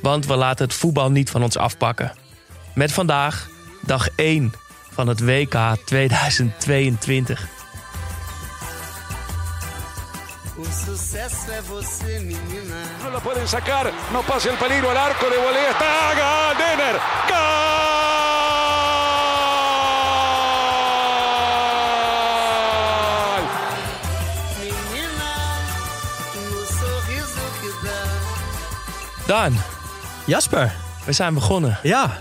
Want we laten het voetbal niet van ons afpakken. Met vandaag dag 1 van het WK 2022. O sucesso é você, menina. No lo pueden sacar, no pasa el peligro al arco de volea, está ¡Gol! Denner, gol! Menina, no sorriso que dá. Daan, Jasper. we zijn begonnen. Ja.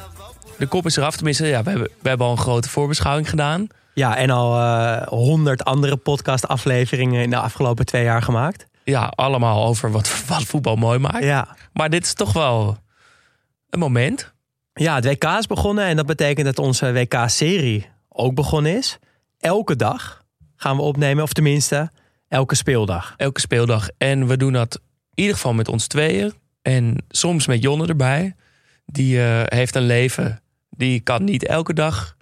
De kop is eraf, tenminste, ja, we, hebben, we hebben al een grote voorbeschouwing gedaan. Ja, en al eh, honderd andere podcast-afleveringen in de afgelopen twee jaar gemaakt. Ja, allemaal over wat, wat voetbal mooi maakt. Ja. Maar dit is toch wel een moment. Ja, het WK is begonnen en dat betekent dat onze WK-serie ook begonnen is. Elke dag gaan we opnemen, of tenminste elke speeldag. Elke speeldag. En we doen dat in ieder geval met ons tweeën. En soms met Jonne erbij. Die eh, heeft een leven. Die kan niet elke dag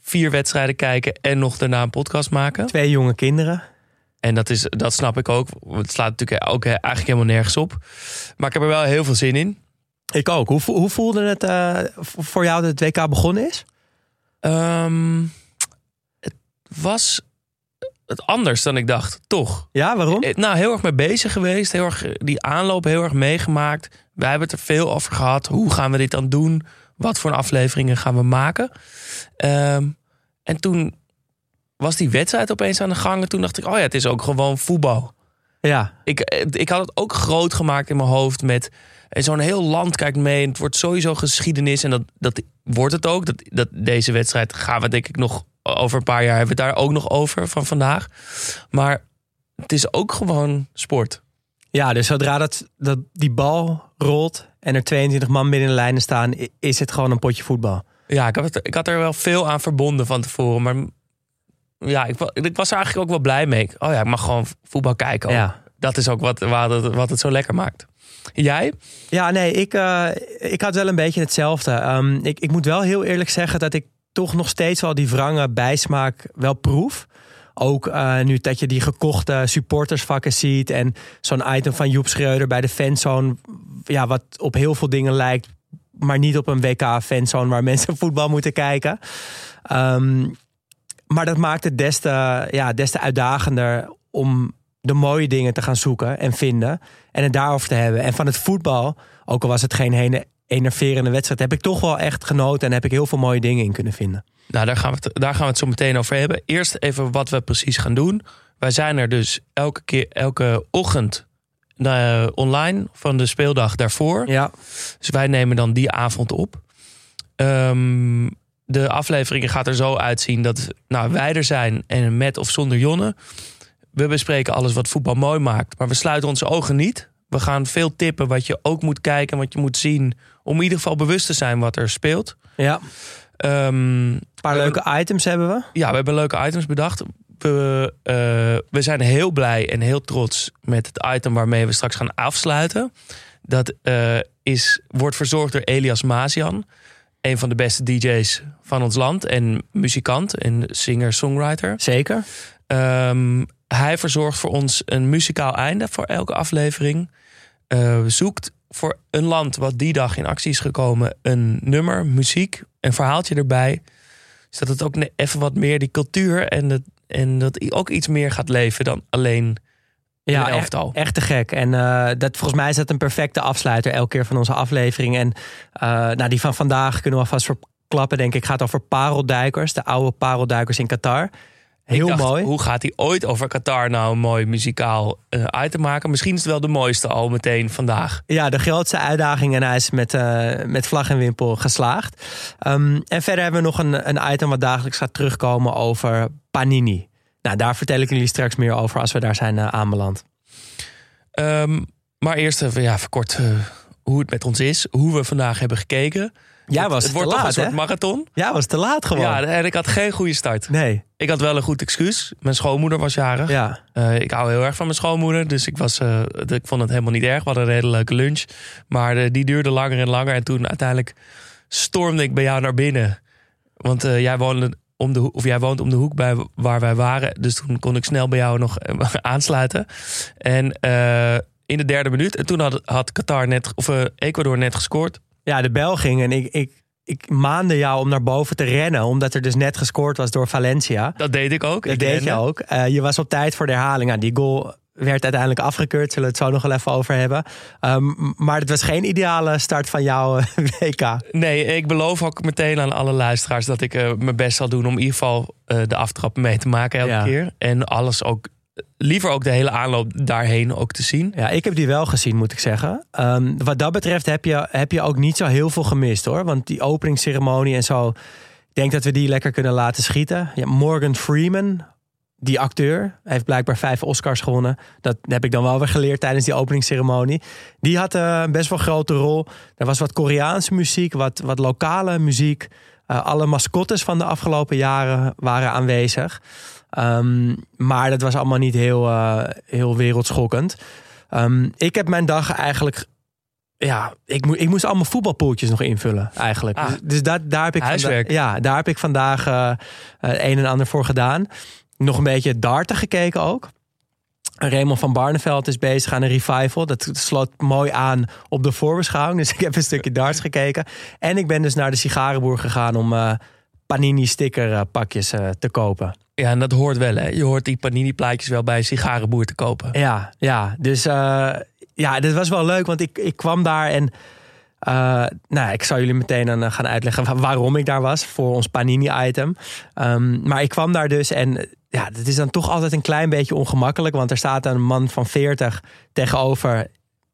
vier wedstrijden kijken en nog daarna een podcast maken. Twee jonge kinderen. En dat, is, dat snap ik ook. Het slaat natuurlijk ook eigenlijk helemaal nergens op. Maar ik heb er wel heel veel zin in. Ik ook. Hoe, hoe voelde het eh, voor jou dat het WK begonnen is? Ehm, het was het anders dan ik dacht, toch? Ja, waarom? Eh, Nou, heel erg mee bezig geweest. Heel erg, eh, die aanloop heel erg meegemaakt. Wij hebben het er veel over gehad. Hoe gaan we dit dan doen? Wat voor afleveringen gaan we maken? Ehm, en toen was die wedstrijd opeens aan de gang. En toen dacht ik, oh ja, het is ook gewoon voetbal. Ja, Ik, eh, ik had het ook groot gemaakt in mijn hoofd met... Zo'n heel land kijkt mee en het wordt sowieso geschiedenis. En dat, dat wordt het ook. Dat, dat, deze wedstrijd gaan we denk ik nog... Over een paar jaar hebben we het daar ook nog over van vandaag. Maar het is ook gewoon sport. ja dus zodra dat, dat die bal rolt en er 22 man binnen de lijnen staan, is het gewoon een potje voetbal. Ja, ik, had ik had er wel veel aan verbonden van tevoren. Maar ja, ik, ik was er eigenlijk ook wel blij mee. Oh ja, ik mag gewoon voetbal kijken. Ja. Dat is ook wat, wat, het, wat het zo lekker maakt. Jij? Ja, nee, ik, eh, ik had wel een beetje hetzelfde. Ehm, ik, ik moet wel heel eerlijk zeggen dat ik toch nog steeds wel die wrange bijsmaak wel proef. Ook eh, nu dat je die gekochte supportersvakken ziet. En zo'n item van Joep Schreuder bij de fanzone. Ja, wat op heel veel dingen lijkt. Maar niet op een WK-fanzone waar mensen voetbal moeten kijken. Ehm, maar dat maakt het des te, ja, des te uitdagender om de mooie dingen te gaan zoeken en vinden. En het daarover te hebben. En van het voetbal, ook al was het geen hele enerverende wedstrijd, heb ik toch wel echt genoten en heb ik heel veel mooie dingen in kunnen vinden. Nou, daar gaan, we het, daar gaan we het zo meteen over hebben. Eerst even wat we precies gaan doen. Wij zijn er dus elke, keer, elke ochtend eh, online van de speeldag daarvoor. Ja, Dus wij nemen dan die avond op. Ehm, de afleveringen gaat er zo uitzien dat nou, wij er zijn en met of zonder Jonne. We bespreken alles wat voetbal mooi maakt, maar we sluiten onze ogen niet. We gaan veel tippen wat je ook moet kijken, wat je moet zien. Om in ieder geval bewust te zijn wat er speelt. ja. Ehm, Een paar leuke items hebben we. ja, we hebben leuke items bedacht. We, eh, we zijn heel blij en heel trots met het item waarmee we straks gaan afsluiten. Dat eh, is, wordt verzorgd door Elias Mazian. een van de beste DJ's van ons land. En muzikant en singer-songwriter. Zeker. Ehm, hij verzorgt voor ons een muzikaal einde voor elke aflevering. Eh, zoekt voor een land wat die dag in actie is gekomen een nummer, muziek, een verhaaltje erbij. Zodat het ook even wat meer die cultuur en, het, en dat ook iets meer gaat leven dan alleen Ja, echt, elftal. echt te gek. En eh, dat, volgens mij is dat een perfecte afsluiter elke keer van onze aflevering. En eh, nou, die van vandaag kunnen we alvast verklappen, denk ik. Gaat over parelduikers, de oude parelduikers in Qatar. Heel dacht, mooi. Hoe gaat hij ooit over Qatar nou een mooi muzikaal eh, item maken? Misschien is het wel de mooiste al meteen vandaag. Ja, de grootste uitdaging en hij is met, eh, met vlag en wimpel geslaagd. Ehm, en verder hebben we nog een, een item wat dagelijks gaat terugkomen over Panini. Nou, daar vertel ik jullie straks meer over als we daar zijn eh, aanbeland. Ehm, maar eerst even, ja, even kort hoe het met ons is. Hoe we vandaag hebben gekeken. Jij het, was het te wordt toch een laat, soort hè? marathon. Ja, was te laat gewoon. Ja, en ik had geen goede start. Nee, Ik had wel een goed excuus. Mijn schoonmoeder was jarig. ja. Eh, ik hou heel erg van mijn schoonmoeder. Dus ik, was, eh, ik vond het helemaal niet erg. We hadden een hele leuke lunch. Maar eh, die duurde langer en langer. En toen uiteindelijk stormde ik bij jou naar binnen. Want jij, woonde om de, of jij woont om de hoek bij waar wij waren. Dus toen kon ik snel bij jou nog aansluiten. En in de derde minuut. En toen had, had Qatar net, of Ecuador net gescoord. Ja, de bel ging en ik, ik, ik maande jou om naar boven te rennen. Omdat er dus net gescoord was door Valencia. Dat deed ik ook. Dat Ik deed rende. je ook. Eh, je was op tijd voor de herhaling. Nou, die goal werd uiteindelijk afgekeurd. Zullen we het zo nog wel even over hebben. Ehm, maar het was geen ideale start van jouw eh, WK. Nee, ik beloof ook meteen aan alle luisteraars dat ik eh, mijn best zal doen om in ieder geval de aftrap mee te maken elke Ja. keer. En alles ook, liever ook de hele aanloop daarheen ook te zien. Ja, ik heb die wel gezien, moet ik zeggen. Ehm, wat dat betreft heb je, heb je ook niet zo heel veel gemist hoor. Want die openingsceremonie en zo. Ik denk dat we die lekker kunnen laten schieten. Ja, Morgan Freeman, die acteur, heeft blijkbaar vijf Oscars gewonnen. Dat heb ik dan wel weer geleerd tijdens die openingsceremonie. Die had eh, een best wel grote rol. Er was wat Koreaanse muziek, wat, wat lokale muziek. Eh, alle mascottes van de afgelopen jaren waren aanwezig. Ehm, maar dat was allemaal niet heel, eh, heel wereldschokkend. Ehm, ik heb mijn dag eigenlijk. Ja, ik, mo ik moest allemaal voetbalpoeltjes nog invullen, eigenlijk. Ah. dus dus dat, daar, heb ik Huiswerk. ja, daar heb ik vandaag eh, een en ander voor gedaan. Nog een beetje darten gekeken ook. Raymond van Barneveld is bezig aan een revival. Dat sloot mooi aan op de voorbeschouwing. Dus ik heb een stukje darts gekeken. En ik ben dus naar de sigarenboer gegaan om Panini sticker pakjes te kopen. Ja, en dat hoort wel hè. Je hoort die panini plaatjes wel bij een sigarenboer te kopen. Ja, ja. Dus eh, ja, dit was wel leuk, want ik, ik kwam daar en. eh, nou, ik zal jullie meteen dan eh, gaan uitleggen wa- waarom ik daar was voor ons Panini-item. Ehm, maar ik kwam daar dus en ja, het is dan toch altijd een klein beetje ongemakkelijk, want er staat een man van 40 tegenover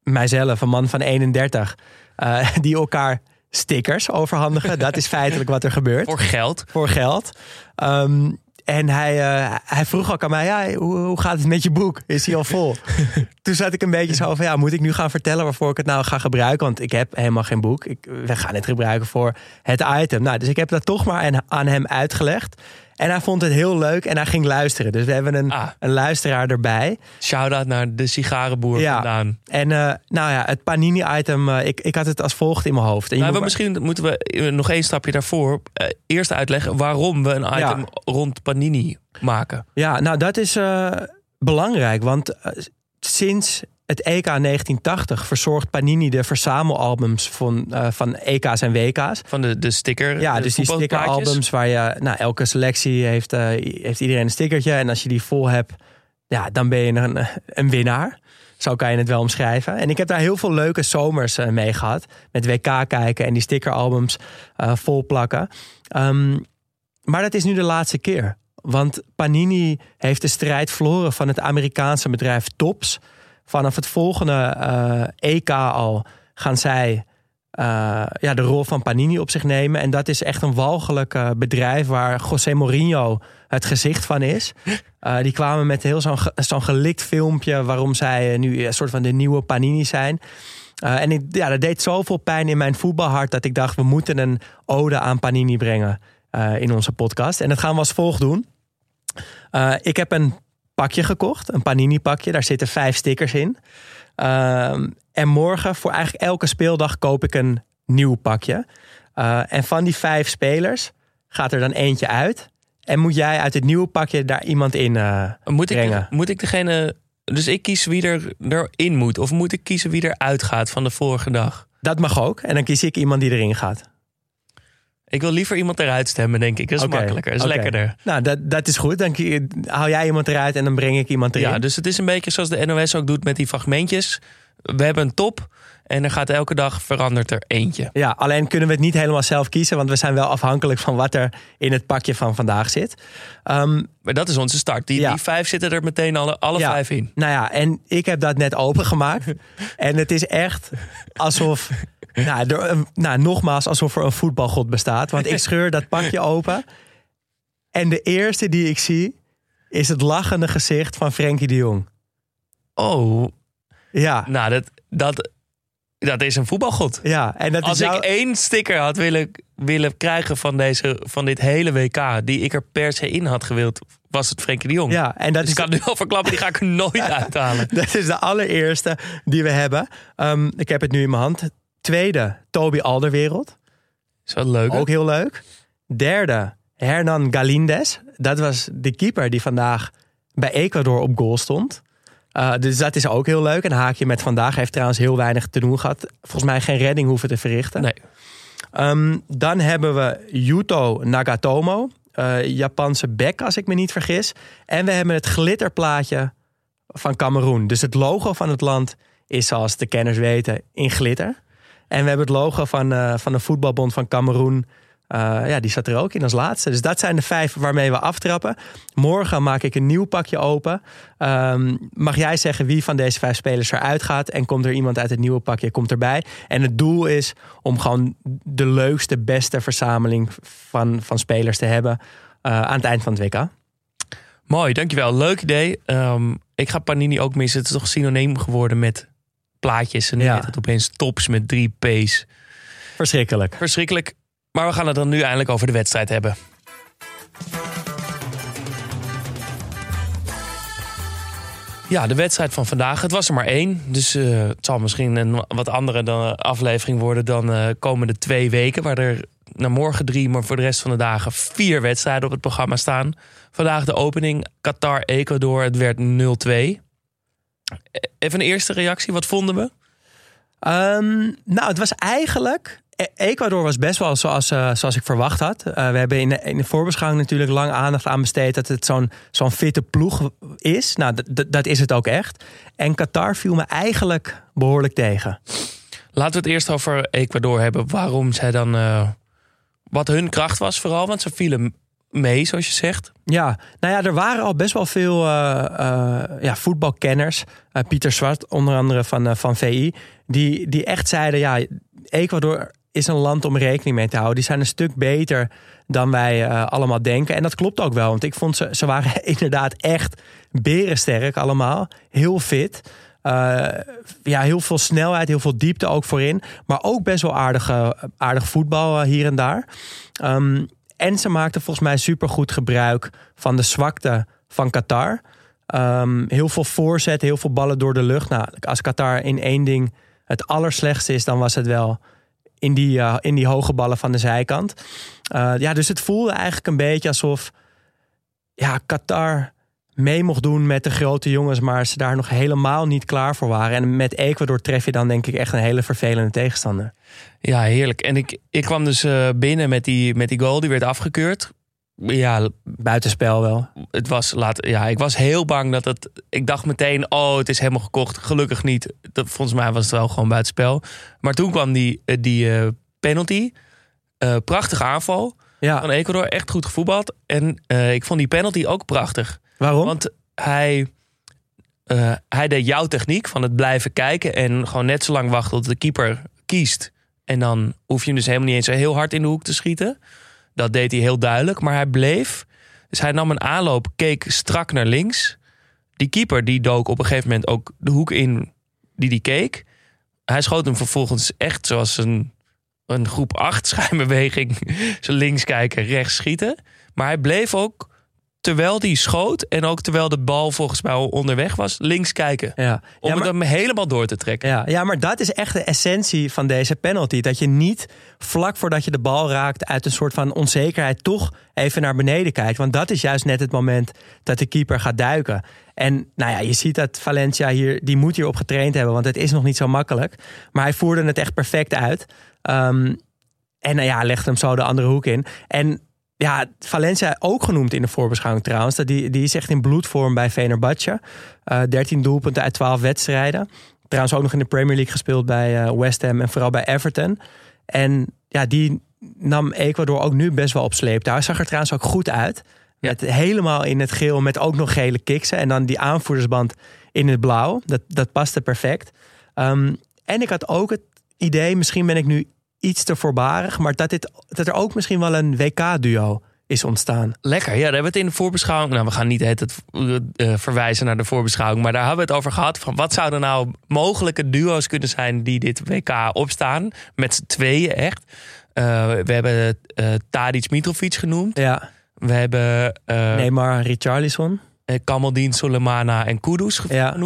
mijzelf, een man van 31, eh, die elkaar stickers overhandigen. Dat is feitelijk wat er gebeurt Voor geld. voor geld. Ehm, en hij, eh, hij vroeg ook aan mij, ja, hoe, hoe gaat het met je boek? Is hij al vol? Toen zat ik een beetje zo van, ja, moet ik nu gaan vertellen waarvoor ik het nou ga gebruiken? Want ik heb helemaal geen boek. Ik, we gaan het gebruiken voor het item. Nou, dus ik heb dat toch maar aan hem uitgelegd. En hij vond het heel leuk en hij ging luisteren. Dus we hebben een, Ah. een luisteraar erbij. Shout-out naar de sigarenboer Ja. vandaan. En eh, nou ja, het Panini-item, eh, ik, ik had het als volgt in mijn hoofd. En Nou, moet maar misschien moeten we eh, nog één stapje daarvoor eerst uitleggen waarom we een item Ja. rond Panini maken. Ja, nou dat is belangrijk. Want sinds het EK 1980 verzorgt Panini de verzamelalbums van, eh, van EK's en WK's. Van de, de sticker. Ja, de dus die stickeralbums waar je... Nou, elke selectie heeft, eh, heeft iedereen een stickertje. En als je die vol hebt, ja, dan ben je een, een winnaar. Zo kan je het wel omschrijven. En ik heb daar heel veel leuke zomers eh, mee gehad. Met WK kijken en die stickeralbums vol plakken. Ehm, maar dat is nu de laatste keer. Want Panini heeft de strijd verloren van het Amerikaanse bedrijf Tops. Vanaf het volgende eh, EK al gaan zij eh, ja, de rol van Panini op zich nemen. En dat is echt een walgelijk eh, bedrijf waar José Mourinho het gezicht van is. Die kwamen met heel zo'n zo'n gelikt filmpje waarom zij nu een soort van de nieuwe Panini zijn. En ik, ja, dat deed zoveel pijn in mijn voetbalhart dat ik dacht, we moeten een ode aan Panini brengen in onze podcast. En dat gaan we als volgt doen. Ik heb een pakje gekocht, een Panini pakje. Daar zitten vijf stickers in. Ehm, en morgen, voor eigenlijk elke speeldag, koop ik een nieuw pakje. Eh, en van die vijf spelers gaat er dan eentje uit. En moet jij uit het nieuwe pakje daar iemand in eh, Moet ik, brengen? moet ik degene... Dus ik kies wie er erin moet. Of moet ik kiezen wie er uitgaat van de vorige dag? Dat mag ook. En dan kies ik iemand die erin gaat. Ik wil liever iemand eruit stemmen, denk ik. Dat is makkelijker, dat is lekkerder. Nou, dat, dat is goed. Dan haal jij iemand eruit en dan breng ik iemand erin. Ja, dus het is een beetje zoals de NOS ook doet met die fragmentjes. We hebben een top en er gaat elke dag verandert er eentje. Ja, alleen kunnen we het niet helemaal zelf kiezen, want we zijn wel afhankelijk van wat er in het pakje van vandaag zit. Ehm, Maar dat is onze start. Die, Ja. die vijf zitten er meteen alle, alle ja, vijf in. Nou ja, en ik heb dat net opengemaakt. en het is echt alsof, nou, een- nou, nogmaals, alsof er een voetbalgod bestaat. Want ik scheur dat pakje open. En de eerste die ik zie, is het lachende gezicht van Frenkie de Jong. Oh, Ja, nou dat, dat, dat is een voetbalgod. ja. En dat Als ik één sticker had willen, willen krijgen van, deze, van dit hele WK... die ik er per se in had gewild, was het Frenkie de Jong. Ja, en dat dus is ik kan nu al verklappen, die ga ik er nooit uithalen. Dat is de allereerste die we hebben. Ehm, ik heb het nu in mijn hand. Tweede, Toby Alderwereld. Is wel leuk. Ook heel leuk. Derde, Hernan Galindez. Dat was de keeper die vandaag bij Ecuador op goal stond. Uh, dus dat is ook heel leuk. Een haakje met vandaag heeft trouwens heel weinig te doen gehad. Volgens mij geen redding hoeven te verrichten. Nee. Um, dan hebben we Yuto Nagatomo. Uh, Japanse bek, als ik me niet vergis. En we hebben het glitterplaatje van Cameroen. Dus het logo van het land is, zoals de kenners weten, in glitter. En we hebben het logo van, uh, van de voetbalbond van Cameroen. Uh, ja, die staat er ook in als laatste. Dus dat zijn de vijf waarmee we aftrappen. Morgen maak ik een nieuw pakje open. Um, mag jij zeggen wie van deze vijf spelers eruit gaat? En komt er iemand uit het nieuwe pakje, komt erbij? En het doel is om gewoon de leukste, beste verzameling van, van spelers te hebben uh, aan het eind van het WK. Mooi, dankjewel. Leuk idee. Um, ik ga Panini ook missen. Het is toch synoniem geworden met plaatjes. En nu Ja. heet het opeens tops met drie P's. Verschrikkelijk. Verschrikkelijk. Maar we gaan het dan nu eindelijk over de wedstrijd hebben. Ja, de wedstrijd van vandaag. Het was er maar één. Dus uh, het zal misschien een wat andere dan, aflevering worden dan uh, komende twee weken. Waar er naar morgen drie, maar voor de rest van de dagen vier wedstrijden op het programma staan. Vandaag de opening Qatar-Ecuador. Het werd 0-2. Even een eerste reactie. Wat vonden we? Um, nou, het was eigenlijk Ecuador was best wel zoals, uh, zoals ik verwacht had. Uh, we hebben in de, in de voorbeschouwing natuurlijk lang aandacht aan besteed dat het zo'n zo'n fitte ploeg is. Nou, dat is het ook echt. En Qatar viel me eigenlijk behoorlijk tegen. Laten we het eerst over Ecuador hebben. Waarom zij dan. Uh, wat hun kracht was, vooral. Want ze vielen mee, zoals je zegt. Ja, nou ja, er waren al best wel veel ja, voetbalkenners. Pieter Zwart, onder andere van, van VI. Die, die echt zeiden: ja, Ecuador is een land om rekening mee te houden. Die zijn een stuk beter dan wij allemaal denken. En dat klopt ook wel. Want ik vond ze, ze waren inderdaad echt berensterk allemaal. Heel fit. Ja, heel veel snelheid, heel veel diepte ook voorin. Maar ook best wel aardig, uh, aardig voetbal hier en daar. Um, en ze maakten volgens mij supergoed gebruik van de zwakte van Qatar. Um, heel veel voorzet, heel veel ballen door de lucht. Nou, als Qatar in één ding het allerslechtste is, dan was het wel in die, uh, in die hoge ballen van de zijkant. Uh, ja, dus het voelde eigenlijk een beetje alsof ja, Qatar mee mocht doen met de grote jongens, maar ze daar nog helemaal niet klaar voor waren. En met Ecuador tref je dan denk ik echt een hele vervelende tegenstander. Ja, heerlijk. En ik, ik kwam dus uh, binnen met die, met die goal, die werd afgekeurd. Ja, buitenspel wel. Het was, laat, ja, ik was heel bang dat het. Ik dacht meteen, oh, het is helemaal gekocht. Gelukkig niet. Dat, volgens mij was het wel gewoon buitenspel. Maar toen kwam die, die uh, penalty. Uh, prachtige aanval ja. van Ecuador. Echt goed gevoetbald. En uh, ik vond die penalty ook prachtig. Waarom? Want hij, uh, hij deed jouw techniek van het blijven kijken. En gewoon net zo lang wachten tot de keeper kiest. En dan hoef je hem dus helemaal niet eens heel hard in de hoek te schieten. Dat deed hij heel duidelijk. Maar hij bleef. Dus hij nam een aanloop, keek strak naar links. Die keeper die dook op een gegeven moment ook de hoek in die die keek. Hij schoot hem vervolgens echt zoals een, een groep 8 schijnbeweging. Zo links kijken, rechts schieten. Maar hij bleef ook terwijl die schoot en ook terwijl de bal volgens mij al onderweg was, links kijken. Ja. Om Ja, maar- het hem helemaal door te trekken. Ja, ja, maar dat is echt de essentie van deze penalty. Dat je niet vlak voordat je de bal raakt uit een soort van onzekerheid toch even naar beneden kijkt. Want dat is juist net het moment dat de keeper gaat duiken. En nou ja, je ziet dat Valencia hier, die moet hierop getraind hebben, want het is nog niet zo makkelijk. Maar hij voerde het echt perfect uit. Ehm, en nou ja, legde hem zo de andere hoek in. En ja, Valencia ook genoemd in de voorbeschouwing trouwens. Dat die, die is echt in bloedvorm bij Venerbatje. Eh 13 doelpunten uit 12 wedstrijden. Trouwens ook nog in de Premier League gespeeld bij eh, West Ham en vooral bij Everton. En ja, die nam Ecuador ook nu best wel op sleeptouw. Hij zag er trouwens ook goed uit. Ja. Met helemaal in het geel met ook nog gele kiksen. En dan die aanvoerdersband in het blauw. Dat, dat paste perfect. Ehm, en ik had ook het idee, misschien ben ik nu iets te voorbarig... maar dat, dit, dat er ook misschien wel een WK-duo is ontstaan. Lekker, ja, daar hebben we het in de voorbeschouwing. Nou, we gaan niet het verwijzen naar de voorbeschouwing, maar daar hebben we het over gehad. Van wat zouden nou mogelijke duo's kunnen zijn die dit WK opstaan? Met z'n tweeën echt. Eh, we hebben eh Tadic Mitrovic genoemd. Ja, We hebben eh Neymar, Richarlison. eh, Kamaldeen, Soleimana en Kudus ge- Ja.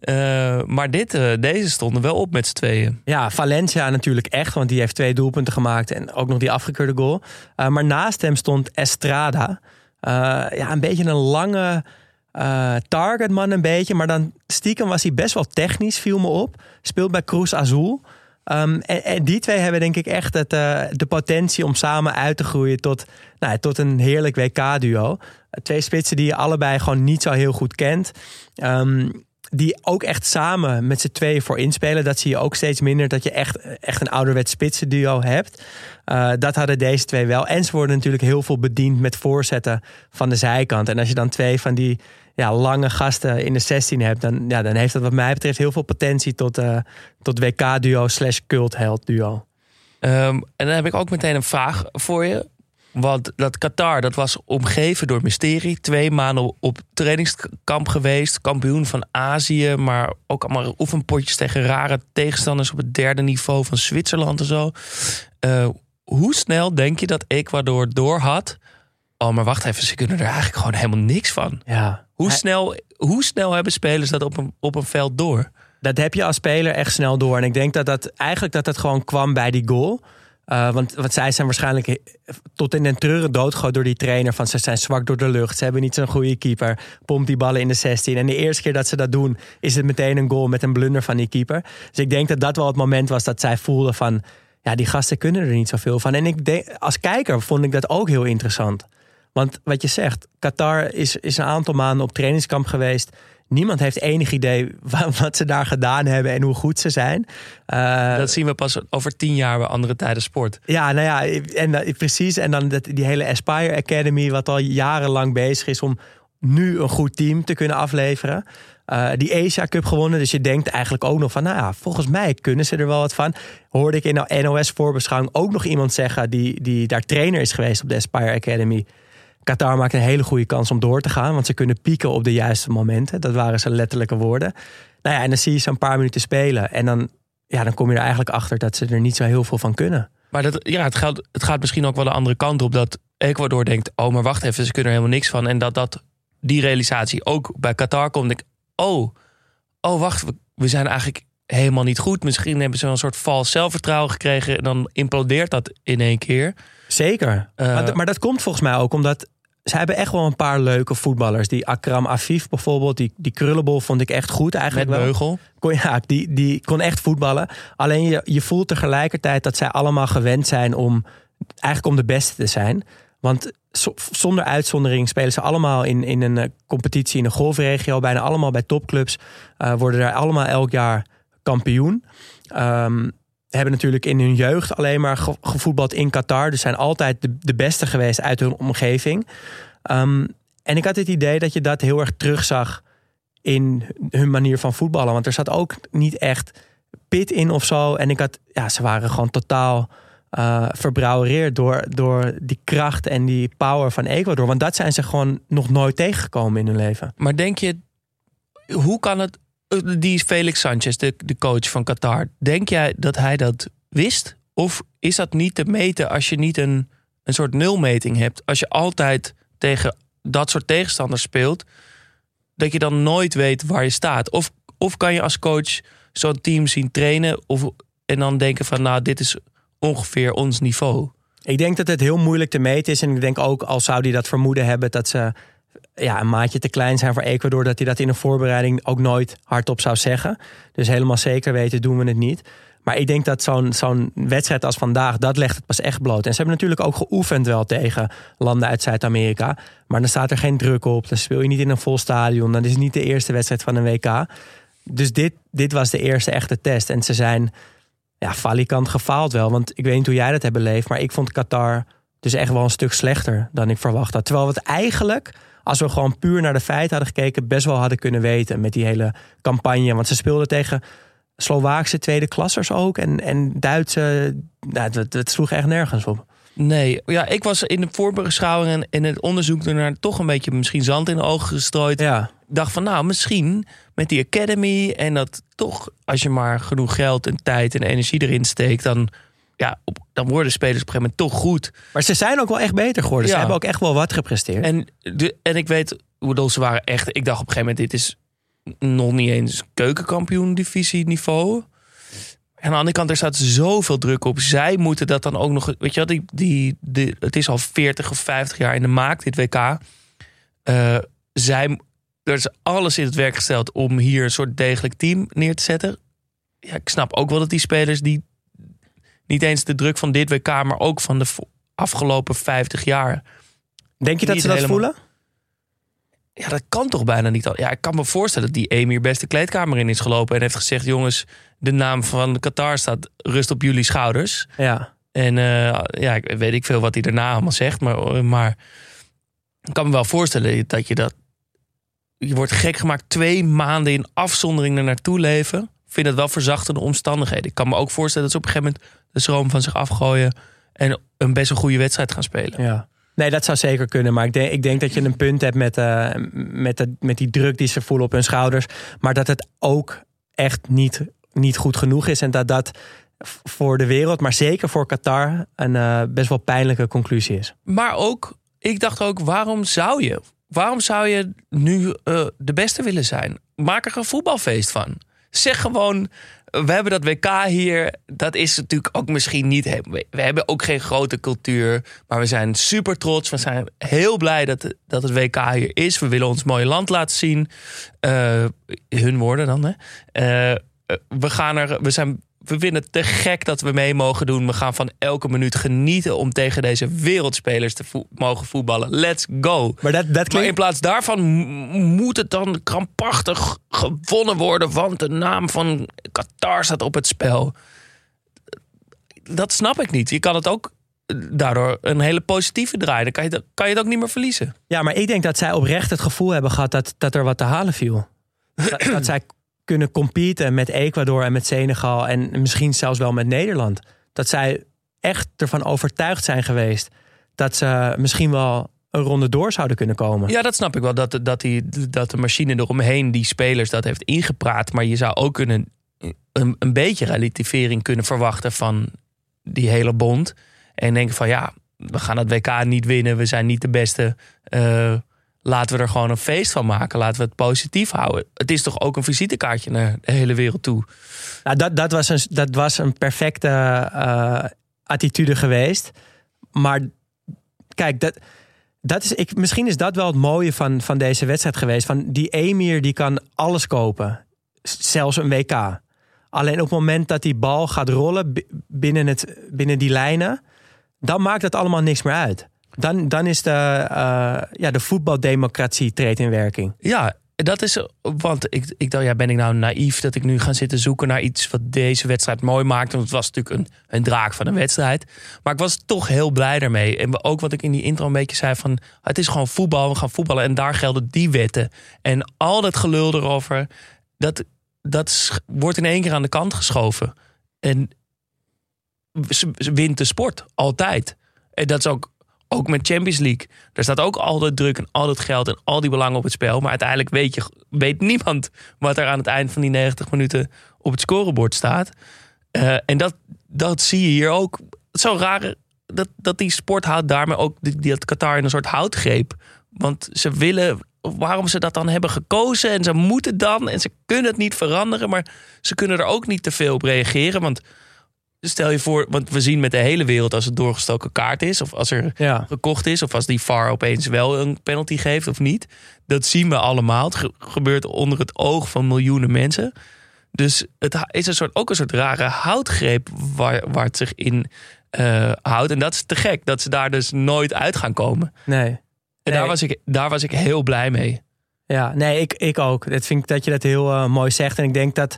Eh, maar dit, eh, deze stonden wel op met z'n tweeën. Ja, Valencia natuurlijk echt, want die heeft twee doelpunten gemaakt en ook nog die afgekeurde goal. Uh, maar naast hem stond Estrada. Ja, een beetje een lange targetman een beetje, maar dan stiekem was hij best wel technisch, viel me op. Speelt bij Cruz Azul. Um, en, die twee hebben denk ik echt het, de potentie om samen uit te groeien tot, nou, tot een heerlijk WK-duo. twee spitsen die je allebei gewoon niet zo heel goed kent. Um, die ook echt samen met z'n tweeën voor inspelen. Dat zie je ook steeds minder. Dat je echt, echt een ouderwets spitsenduo hebt. Uh, dat hadden deze twee wel. En ze worden natuurlijk heel veel bediend met voorzetten van de zijkant. En als je dan twee van die ja, lange gasten in de 16 hebt... Dan, ja, dan heeft dat wat mij betreft heel veel potentie tot, uh, tot WK-duo slash cultheld-duo. Um, en dan heb ik ook meteen een vraag voor je. Want dat Qatar, dat was omgeven door mysterie. Twee maanden op trainingskamp geweest. Kampioen van Azië. Maar ook allemaal oefenpotjes tegen rare tegenstanders op het derde niveau van Zwitserland en zo. Uh, hoe snel denk je dat Ecuador door had? Oh, maar wacht even, ze kunnen er eigenlijk gewoon helemaal niks van. Ja. Hoe, snel, hoe snel hebben spelers dat op een, op een veld door? Dat heb je als speler echt snel door. En ik denk dat dat eigenlijk dat dat gewoon kwam bij die goal. Uh, want, want zij zijn waarschijnlijk tot in den treuren doodgegooid door die trainer. Van ze zijn zwak door de lucht. Ze hebben niet zo'n goede keeper. Pompt die ballen in de 16. En de eerste keer dat ze dat doen, is het meteen een goal met een blunder van die keeper. Dus ik denk dat dat wel het moment was dat zij voelden van. Ja, die gasten kunnen er niet zoveel van. En ik denk, als kijker vond ik dat ook heel interessant. Want wat je zegt, Qatar is, is een aantal maanden op trainingskamp geweest. Niemand heeft enig idee wat ze daar gedaan hebben en hoe goed ze zijn. Uh, dat zien we pas over tien jaar bij andere tijden sport. Ja, nou ja, en, precies. En dan dat, die hele Aspire Academy, wat al jarenlang bezig is om nu een goed team te kunnen afleveren. Uh, die Asia Cup gewonnen. Dus je denkt eigenlijk ook nog van, nou ja, volgens mij kunnen ze er wel wat van. Hoorde ik in de NOS voorbeschouwing ook nog iemand zeggen die, die daar trainer is geweest op de Aspire Academy. Qatar maakt een hele goede kans om door te gaan, want ze kunnen pieken op de juiste momenten. Dat waren zijn letterlijke woorden. Nou ja, en dan zie je ze een paar minuten spelen. En dan, ja, dan kom je er eigenlijk achter dat ze er niet zo heel veel van kunnen. Maar dat, ja, het, gaat, het gaat misschien ook wel de andere kant op. Dat Ecuador denkt, oh, maar wacht even, ze kunnen er helemaal niks van. En dat, dat die realisatie ook bij Qatar komt. Denk, oh, oh, wacht, we, we zijn eigenlijk helemaal niet goed. Misschien hebben ze een soort vals zelfvertrouwen gekregen. En dan implodeert dat in één keer. Zeker. Uh, maar, maar, dat komt volgens mij ook omdat ze hebben echt wel een paar leuke voetballers. Die Akram Afif bijvoorbeeld, die, die krullenbol vond ik echt goed eigenlijk Met. Beugel. Kon, ja, die, die kon echt voetballen. Alleen je, je voelt tegelijkertijd dat zij allemaal gewend zijn om eigenlijk om de beste te zijn. Want zonder uitzondering spelen ze allemaal in, in een uh, competitie in een golfregio. Bijna allemaal bij topclubs. Uh, worden daar allemaal elk jaar kampioen. Um, hebben natuurlijk in hun jeugd alleen maar ge gevoetbald in Qatar. Dus zijn altijd de, beste geweest uit hun omgeving. Um, en ik had het idee dat je dat heel erg terugzag in hun manier van voetballen. Want er zat ook niet echt pit in of zo. En ik had, ja, ze waren gewoon totaal uh, verbrouwereerd door, door die kracht en die power van Ecuador. Want dat zijn ze gewoon nog nooit tegengekomen in hun leven. Maar denk je, hoe kan het die is Felix Sanchez, de, de coach van Qatar. Denk jij dat hij dat wist? Of is dat niet te meten als je niet een, een soort nulmeting hebt? Als je altijd tegen dat soort tegenstanders speelt, dat je dan nooit weet waar je staat. Of, of kan je als coach zo'n team zien trainen of, en dan denken van nou, dit is ongeveer ons niveau. Ik denk dat het heel moeilijk te meten is. En ik denk ook, al zou hij dat vermoeden hebben, dat ze ja, een maatje te klein zijn voor Ecuador, dat hij dat in een voorbereiding ook nooit hardop zou zeggen. Dus helemaal zeker weten doen we het niet. Maar ik denk dat zo'n zo'n wedstrijd als vandaag, dat legt het pas echt bloot. En ze hebben natuurlijk ook geoefend wel tegen landen uit Zuid-Amerika. Maar dan staat er geen druk op. Dan speel je niet in een vol stadion. Dan is het niet de eerste wedstrijd van een WK. Dus dit, dit was de eerste echte test. En ze zijn ja, falikant gefaald wel. Want ik weet niet hoe jij dat hebt beleefd. Maar ik vond Qatar dus echt wel een stuk slechter dan ik verwacht had. Terwijl we het eigenlijk, als we gewoon puur naar de feiten hadden gekeken... best wel hadden kunnen weten met die hele campagne. Want ze speelden tegen Slovaakse tweede klassers ook. En, en Duitse, nou, het, het sloeg echt nergens op. Nee, ja, ik was in de voorbeschouwing en in het onderzoek ernaar toch een beetje misschien zand in de ogen gestrooid. Ja. Ik dacht van nou, misschien met die academy en dat toch als je maar genoeg geld en tijd en energie erin steekt, dan, ja, op, dan worden spelers op een gegeven moment toch goed. Maar ze zijn ook wel echt beter geworden. Ze hebben ook echt wel wat gepresteerd. En, de, en ik weet, hoe bedoel, ze waren echt, ik dacht op een gegeven moment, dit is nog niet eens keukenkampioen divisie niveau. En aan de andere kant, er staat zoveel druk op. Zij moeten dat dan ook nog. Weet je wat, die, die, die, het is al 40 of 50 jaar in de maak, dit WK. Eh, zij, er is alles in het werk gesteld om hier een soort degelijk team neer te zetten. Ja, ik snap ook wel dat die spelers die niet eens de druk van dit WK, maar ook van de afgelopen 50 jaar. Denk je dat ze dat helemaal- voelen? Ja, dat kan toch bijna niet al. Ja, ik kan me voorstellen dat die Emir best de kleedkamer in is gelopen en heeft gezegd: jongens, de naam van Qatar staat rust op jullie schouders. Ja. En eh, ja, ik weet ik veel wat hij daarna allemaal zegt, maar, maar ik kan me wel voorstellen dat je dat. Je wordt gek gemaakt twee maanden in afzondering er naartoe leven. Ik vind het wel verzachtende omstandigheden. Ik kan me ook voorstellen dat ze op een gegeven moment de schroom van zich afgooien en een best een goede wedstrijd gaan spelen. Ja. Nee, dat zou zeker kunnen. Maar ik denk, ik denk dat je een punt hebt met, eh, met, de, met die druk die ze voelen op hun schouders. Maar dat het ook echt niet, niet goed genoeg is. En dat dat voor de wereld, maar zeker voor Qatar, een eh, best wel pijnlijke conclusie is. Maar ook, ik dacht ook, waarom zou je? Waarom zou je nu eh, de beste willen zijn? Maak er een voetbalfeest van. Zeg gewoon, we hebben dat WK hier. Dat is natuurlijk ook misschien niet. We hebben ook geen grote cultuur. Maar we zijn super trots. We zijn heel blij dat, dat het WK hier is. We willen ons mooie land laten zien. Eh, hun woorden dan, hè? Eh, eh, we gaan er. We zijn. We vinden het te gek dat we mee mogen doen. We gaan van elke minuut genieten om tegen deze wereldspelers te vo- mogen voetballen. Let's go. Maar dat, dat Maar in plaats daarvan moet het dan krampachtig gewonnen worden, want de naam van Qatar staat op het spel. Dat snap ik niet. Je kan het ook daardoor een hele positieve draaien. Dan kan je, het- kan je het ook niet meer verliezen. Ja, maar ik denk dat zij oprecht het gevoel hebben gehad dat, dat er wat te halen viel. dat, dat zij kunnen competen met Ecuador en met Senegal en misschien zelfs wel met Nederland. Dat zij echt ervan overtuigd zijn geweest dat ze misschien wel een ronde door zouden kunnen komen. Ja, dat snap ik wel. Dat, dat, die, dat de machine eromheen die spelers dat heeft ingepraat. Maar je zou ook kunnen, een, een beetje relativering kunnen verwachten van die hele bond. En denken van ja, we gaan het WK niet winnen. We zijn niet de beste. Eh, laten we er gewoon een feest van maken. Laten we het positief houden. Het is toch ook een visitekaartje naar de hele wereld toe. Nou, dat, dat, was een, dat was een perfecte eh, attitude geweest. Maar kijk, dat, dat is, ik, misschien is dat wel het mooie van, van deze wedstrijd geweest. Van die Emir die kan alles kopen. Zelfs een WK. Alleen op het moment dat die bal gaat rollen bi- binnen, het, binnen die lijnen... dan maakt het allemaal niks meer uit. Dan, dan is de, eh, ja, de voetbaldemocratie treedt in werking. Ja, dat is. Want ik, ik dacht, ja, ben ik nou naïef dat ik nu ga zitten zoeken naar iets wat deze wedstrijd mooi maakt? Want het was natuurlijk een, een draak van een wedstrijd. Maar ik was toch heel blij daarmee. En ook wat ik in die intro een beetje zei: van het is gewoon voetbal, we gaan voetballen en daar gelden die wetten. En al dat gelul erover, dat, dat wordt in één keer aan de kant geschoven. En ze wint de sport, altijd. En dat is ook, ook met Champions League. Daar staat ook al dat druk en al dat geld en al die belangen op het spel. Maar uiteindelijk weet, je, weet niemand wat er aan het eind van die 90 minuten op het scorebord staat. Eh, en dat, dat zie je hier ook. Zo raar dat, dat die sport houdt daarmee ook die, dat Qatar in een soort houtgreep Want ze willen, waarom ze dat dan hebben gekozen. En ze moeten dan. En ze kunnen het niet veranderen. Maar ze kunnen er ook niet te veel op reageren. Want stel je voor, want we zien met de hele wereld als het doorgestoken kaart is. Of als er Ja. gekocht is. Of als die VAR opeens wel een penalty geeft of niet. Dat zien we allemaal. Het ge- gebeurt onder het oog van miljoenen mensen. Dus het is een soort, ook een soort rare houtgreep waar, waar het zich in eh, houdt. En dat is te gek, dat ze daar dus nooit uit gaan komen. Nee. En Nee. daar, was ik, daar was ik heel blij mee. Ja, nee, ik, ik ook. Dat vind ik dat je dat heel eh, mooi zegt. En ik denk dat,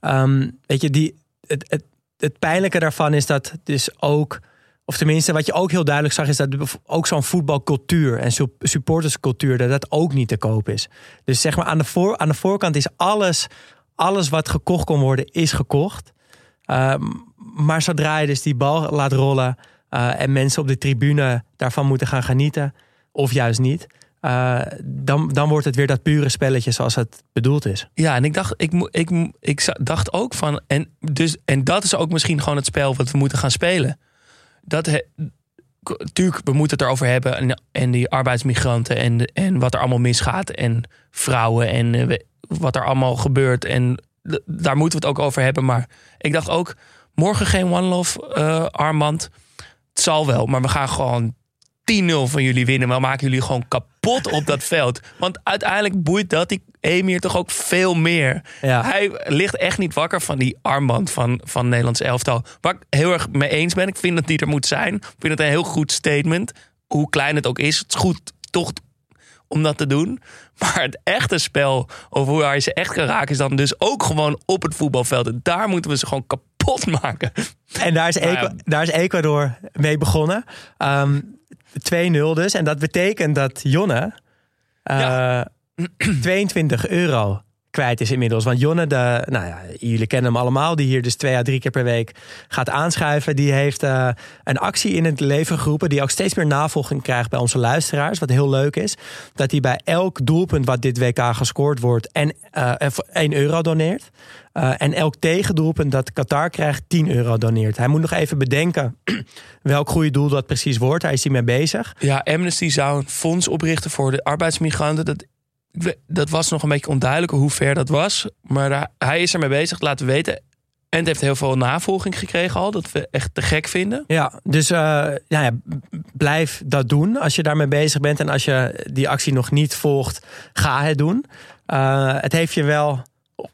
ehm, weet je, die, het, het, het pijnlijke daarvan is dat dus ook, of tenminste wat je ook heel duidelijk zag, is dat ook zo'n voetbalcultuur en su- supporterscultuur, dat dat ook niet te koop is. Dus zeg maar aan de, voor, aan de voorkant is alles, alles wat gekocht kon worden, is gekocht. Ehm, maar zodra je dus die bal laat rollen eh, en mensen op de tribune daarvan moeten gaan genieten, of juist niet, eh, dan, dan wordt het weer dat pure spelletje zoals het bedoeld is. Ja, en ik dacht, ik, ik, ik dacht ook van. En, dus, en dat is ook misschien gewoon het spel wat we moeten gaan spelen. Dat he, we moeten het erover hebben. En, en die arbeidsmigranten en, en wat er allemaal misgaat. En vrouwen en eh, wat er allemaal gebeurt. En daar moeten we het ook over hebben. Maar ik dacht ook, morgen geen One Love eh, armband. Het zal wel, maar we gaan gewoon 10-0 van jullie winnen. Maar maken jullie gewoon kapot op dat veld. Want uiteindelijk boeit dat die Emir toch ook veel meer. Ja. Hij ligt echt niet wakker van die armband van, van Nederlands elftal. Waar ik heel erg mee eens ben. Ik vind dat die er moet zijn. Ik vind het een heel goed statement. Hoe klein het ook is. Het is goed toch om dat te doen. Maar het echte spel, of hoe hij ze echt kan raken... is dan dus ook gewoon op het voetbalveld. En daar moeten we ze gewoon kapot maken. En daar is, Nou ja. Ecu- daar is Ecuador mee begonnen. Ehm 2-0 dus. En dat betekent dat Jonne eh, Ja. 22 euro kwijt is inmiddels. Want Jonne, de, nou ja, jullie kennen hem allemaal, die hier dus twee à drie keer per week gaat aanschuiven. Die heeft eh, een actie in het leven geroepen die ook steeds meer navolging krijgt bij onze luisteraars. Wat heel leuk is. Dat hij bij elk doelpunt wat dit WK gescoord wordt en eh, even 1 euro doneert. Eh, en elk tegendoelpunt dat Qatar krijgt 10 euro doneert. Hij moet nog even bedenken welk goede doel dat precies wordt. Hij is hiermee bezig. Ja, Amnesty zou een fonds oprichten voor de arbeidsmigranten. Dat, dat was nog een beetje onduidelijk hoe ver dat was. Maar hij is ermee bezig, laten we weten. En het heeft heel veel navolging gekregen al. Dat we echt te gek vinden. Ja, dus eh, nou ja, blijf dat doen als je daarmee bezig bent. En als je die actie nog niet volgt, ga het doen. Eh, het heeft je wel,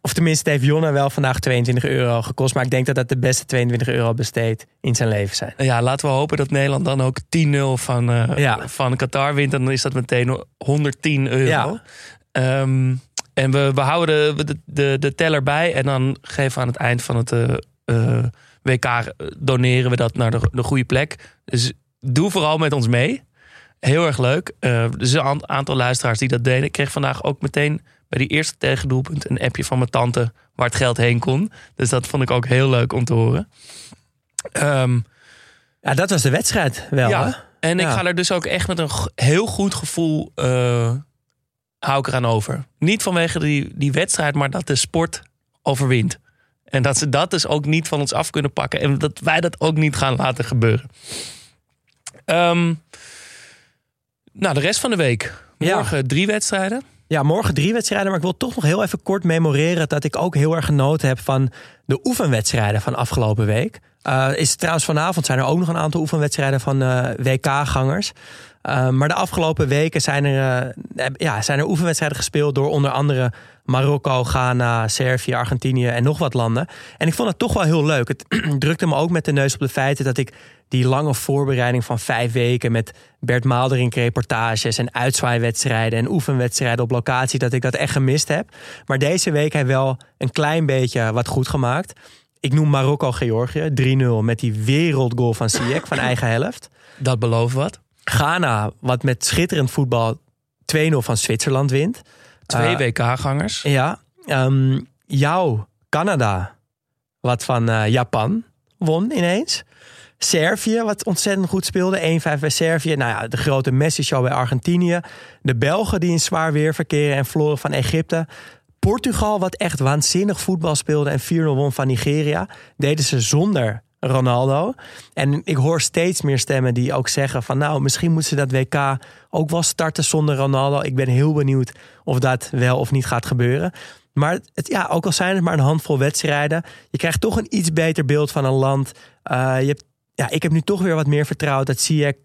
of tenminste heeft Jonne wel vandaag 22 euro gekost. Maar ik denk dat dat de beste 22 euro besteed in zijn leven zijn. Ja, laten we hopen dat Nederland dan ook 10-0 van, eh, Ja. van Qatar wint. En dan is dat meteen 110 euro. Ja. Ehm, en we, we houden de, de, de, teller bij. En dan geven we aan het eind van het eh, eh, WK doneren we dat naar de, de goede plek. Dus doe vooral met ons mee. Heel erg leuk. Eh, er is een aan- aantal luisteraars die dat deden. Ik kreeg vandaag ook meteen bij die eerste tegendoelpunt een appje van mijn tante waar het geld heen kon. Dus dat vond ik ook heel leuk om te horen. Ehm, Ja, dat was de wedstrijd wel. hè? ja, en ik ga er dus ook echt met een heel goed gevoel eh hou ik eraan over. Niet vanwege die, die wedstrijd, maar dat de sport overwint. En dat ze dat dus ook niet van ons af kunnen pakken. En dat wij dat ook niet gaan laten gebeuren. Ehm, nou, de rest van de week. Ja. Morgen drie wedstrijden. Ja, morgen drie wedstrijden. Maar ik wil toch nog heel even kort memoreren dat ik ook heel erg genoten heb van de oefenwedstrijden van afgelopen week. Eh, is trouwens vanavond zijn er ook nog een aantal oefenwedstrijden van eh, WK-gangers. Eh, maar de afgelopen weken zijn er, eh, ja, zijn er oefenwedstrijden gespeeld door onder andere Marokko, Ghana, Servië, Argentinië en nog wat landen. En ik vond het toch wel heel leuk. Het drukte me ook met de neus op de feiten dat ik die lange voorbereiding van vijf weken met Bert Maalderink reportages en uitzwaaiwedstrijden en oefenwedstrijden op locatie, dat ik dat echt gemist heb. Maar deze week heeft wel een klein beetje wat goed gemaakt. Ik noem Marokko-Georgië 3-0 met die wereldgoal van Ziyech van eigen helft. Dat belooft wat. Ghana, wat met schitterend voetbal 2-0 van Zwitserland wint. Twee Eh, WK-gangers. Ja, ehm jouw Canada, wat van eh, Japan won ineens. Servië, wat ontzettend goed speelde. 1-5 bij Servië. Nou ja, de grote Messi-show bij Argentinië. De Belgen die in zwaar weer verkeren en verloren van Egypte. Portugal, wat echt waanzinnig voetbal speelde en 4-0 won van Nigeria. Deden ze zonder Ronaldo. En ik hoor steeds meer stemmen die ook zeggen van nou, misschien moeten ze dat WK ook wel starten zonder Ronaldo. Ik ben heel benieuwd of dat wel of niet gaat gebeuren. Maar het, ja, ook al zijn het maar een handvol wedstrijden, je krijgt toch een iets beter beeld van een land. Uh, je hebt, ja, ik heb nu toch weer wat meer vertrouwen dat Ziyech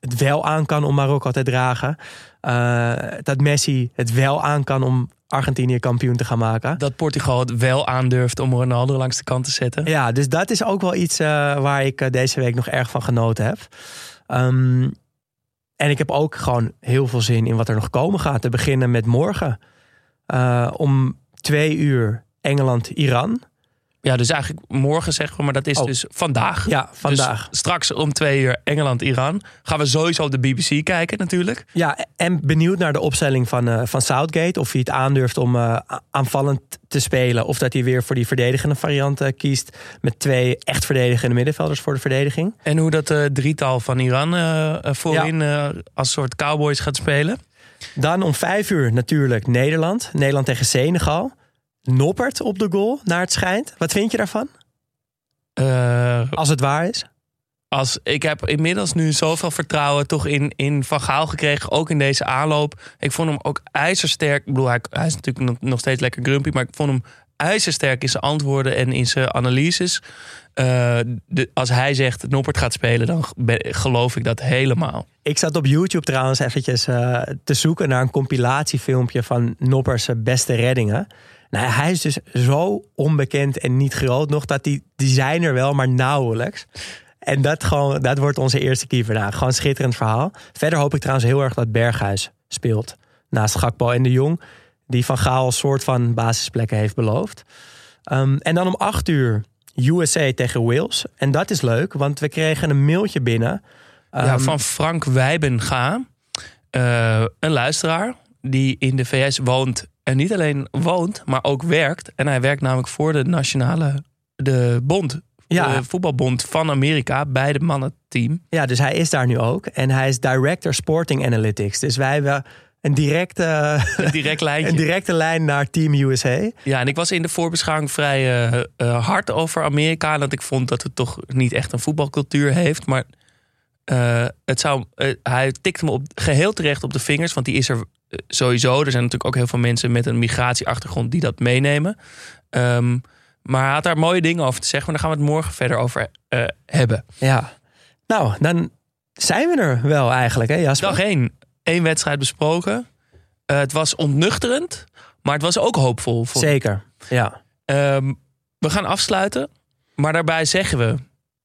het wel aan kan om Marokko te dragen. Uh, dat Messi het wel aan kan om Argentinië kampioen te gaan maken. Dat Portugal het wel aandurft om Ronaldo langs de kant te zetten. Ja, dus dat is ook wel iets uh, waar ik deze week nog erg van genoten heb. Um, en ik heb ook gewoon heel veel zin in wat er nog komen gaat. Te beginnen met morgen. Uh, om twee uur Engeland-Iran. Ja, dus eigenlijk morgen zeggen we, maar dat is Oh. dus vandaag. Ja, vandaag. Dus straks om twee uur Engeland-Iran. Gaan we sowieso op de BBC kijken natuurlijk. Ja, en benieuwd naar de opstelling van, eh, van Southgate. Of hij het aandurft om eh, aanvallend te spelen. Of dat hij weer voor die verdedigende variant eh, kiest. Met twee echt verdedigende middenvelders voor de verdediging. En hoe dat drietal van Iran voorin als soort cowboys gaat spelen. Dan om vijf uur natuurlijk Nederland. Nederland tegen Senegal. Noppert op de goal, naar het schijnt. Wat vind je daarvan? Eh, Als het waar is. als, ik heb inmiddels nu zoveel vertrouwen toch in, in Van Gaal gekregen. Ook in deze aanloop. Ik vond hem ook ijzersterk. Ik bedoel, hij, hij is natuurlijk nog, steeds lekker grumpy. Maar ik vond hem ijzersterk in zijn antwoorden en in zijn analyses. Eh, de, als hij zegt Noppert gaat spelen, dan geloof ik dat helemaal. Ik zat op YouTube trouwens eventjes eh, te zoeken naar een compilatiefilmpje van Noppers beste reddingen. Nou, hij is dus zo onbekend en niet groot nog dat die, die zijn er wel, maar nauwelijks. En dat, gewoon, dat wordt onze eerste keeper. Nou, gewoon schitterend verhaal. Verder hoop ik trouwens heel erg dat Berghuis speelt. Naast Gakpo en de Jong. Die Van Gaal een soort van basisplekken heeft beloofd. Um, en dan om acht uur USA tegen Wales. En dat is leuk, want we kregen een mailtje binnen. Ja, Um, van Frank Wijbenga, uh, een luisteraar die in de VS woont. En niet alleen woont, maar ook werkt. En hij werkt namelijk voor de nationale de bond. Ja. De voetbalbond van Amerika bij de mannenteam. Ja, dus hij is daar nu ook. En hij is Director Sporting Analytics. Dus wij hebben een directe, Een direct lijntje. een directe lijn naar Team USA. Ja, en ik was in de voorbeschouwing vrij uh, uh, hard over Amerika. Dat ik vond dat het toch niet echt een voetbalcultuur heeft. Maar uh, het zou, hij tikte me op, geheel terecht op de vingers. Want die is er sowieso. Er zijn natuurlijk ook heel veel mensen met een migratieachtergrond die dat meenemen. Um, maar hij had daar mooie dingen over te zeggen. Maar daar gaan we het morgen verder over uh, hebben. Ja. Nou, dan zijn we er wel eigenlijk, hè Jasper? Dag één. Eén wedstrijd besproken. Uh, het was ontnuchterend. Maar het was ook hoopvol. Zeker, ja. Um, we gaan afsluiten. Maar daarbij zeggen we...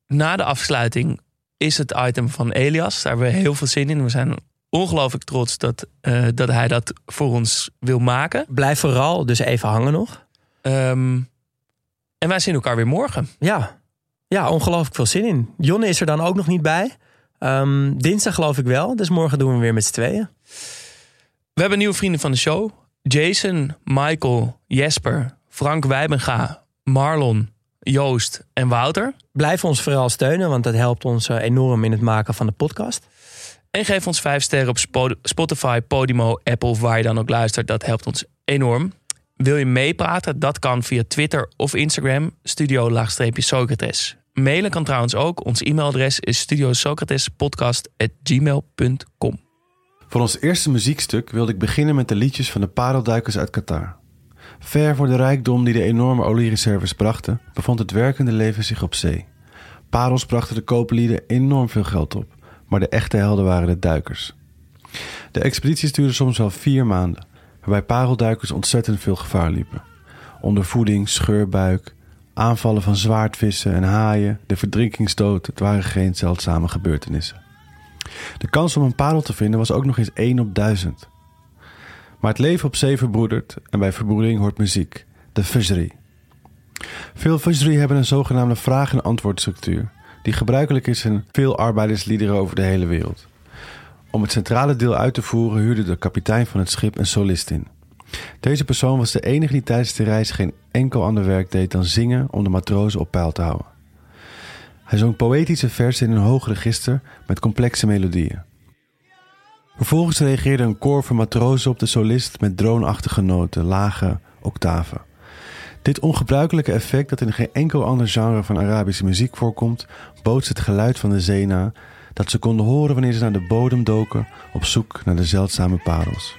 Na de afsluiting is het item van Elias. Daar hebben we heel veel zin in. We zijn ongelooflijk trots dat, uh, dat hij dat voor ons wil maken. Blijf vooral dus even hangen nog. Um, en wij zien elkaar weer morgen. Ja, ja ongelooflijk veel zin in. Jonne is er dan ook nog niet bij. Um, dinsdag geloof ik wel. Dus morgen doen we weer met z'n tweeën. We hebben nieuwe vrienden van de show. Jason, Michael, Jesper, Frank Wijbenga, Marlon, Joost en Wouter. Blijf ons vooral steunen, want dat helpt ons uh, enorm in het maken van de podcast. En geef ons vijf sterren op Spotify, Podimo, Apple waar je dan ook luistert. Dat helpt ons enorm. Wil je meepraten? Dat kan via Twitter of Instagram, studio-socrates. Mailen kan trouwens ook. Ons e-mailadres is studiosocratespodcast.gmail.com Voor ons eerste muziekstuk wilde ik beginnen met de liedjes van de parelduikers uit Qatar. Ver voor de rijkdom die de enorme oliereserves brachten, bevond het werkende leven zich op zee. Parels brachten de kooplieden enorm veel geld op, maar de echte helden waren de duikers. De expedities duurden soms wel vier maanden, waarbij parelduikers ontzettend veel gevaar liepen. Ondervoeding, scheurbuik, aanvallen van zwaardvissen en haaien, de verdrinkingsdood, het waren geen zeldzame gebeurtenissen. De kans om een parel te vinden was ook nog eens 1 op 1000. Maar het leven op zee verbroedert en bij verbroedering hoort muziek, de fujri. Veel fujri hebben een zogenaamde vraag- en antwoordstructuur, die gebruikelijk is in veel arbeidersliederen over de hele wereld. Om het centrale deel uit te voeren huurde de kapitein van het schip een solist in. Deze persoon was de enige die tijdens de reis geen enkel ander werk deed dan zingen om de matrozen op peil te houden. Hij zong poëtische versen in een hoog register met complexe melodieën. Vervolgens reageerde een koor van matrozen op de solist met droonachtige noten, lage octaven. Dit ongebruikelijke effect dat in geen enkel ander genre van Arabische muziek voorkomt, bootst het geluid van de zee na dat ze konden horen wanneer ze naar de bodem doken op zoek naar de zeldzame parels.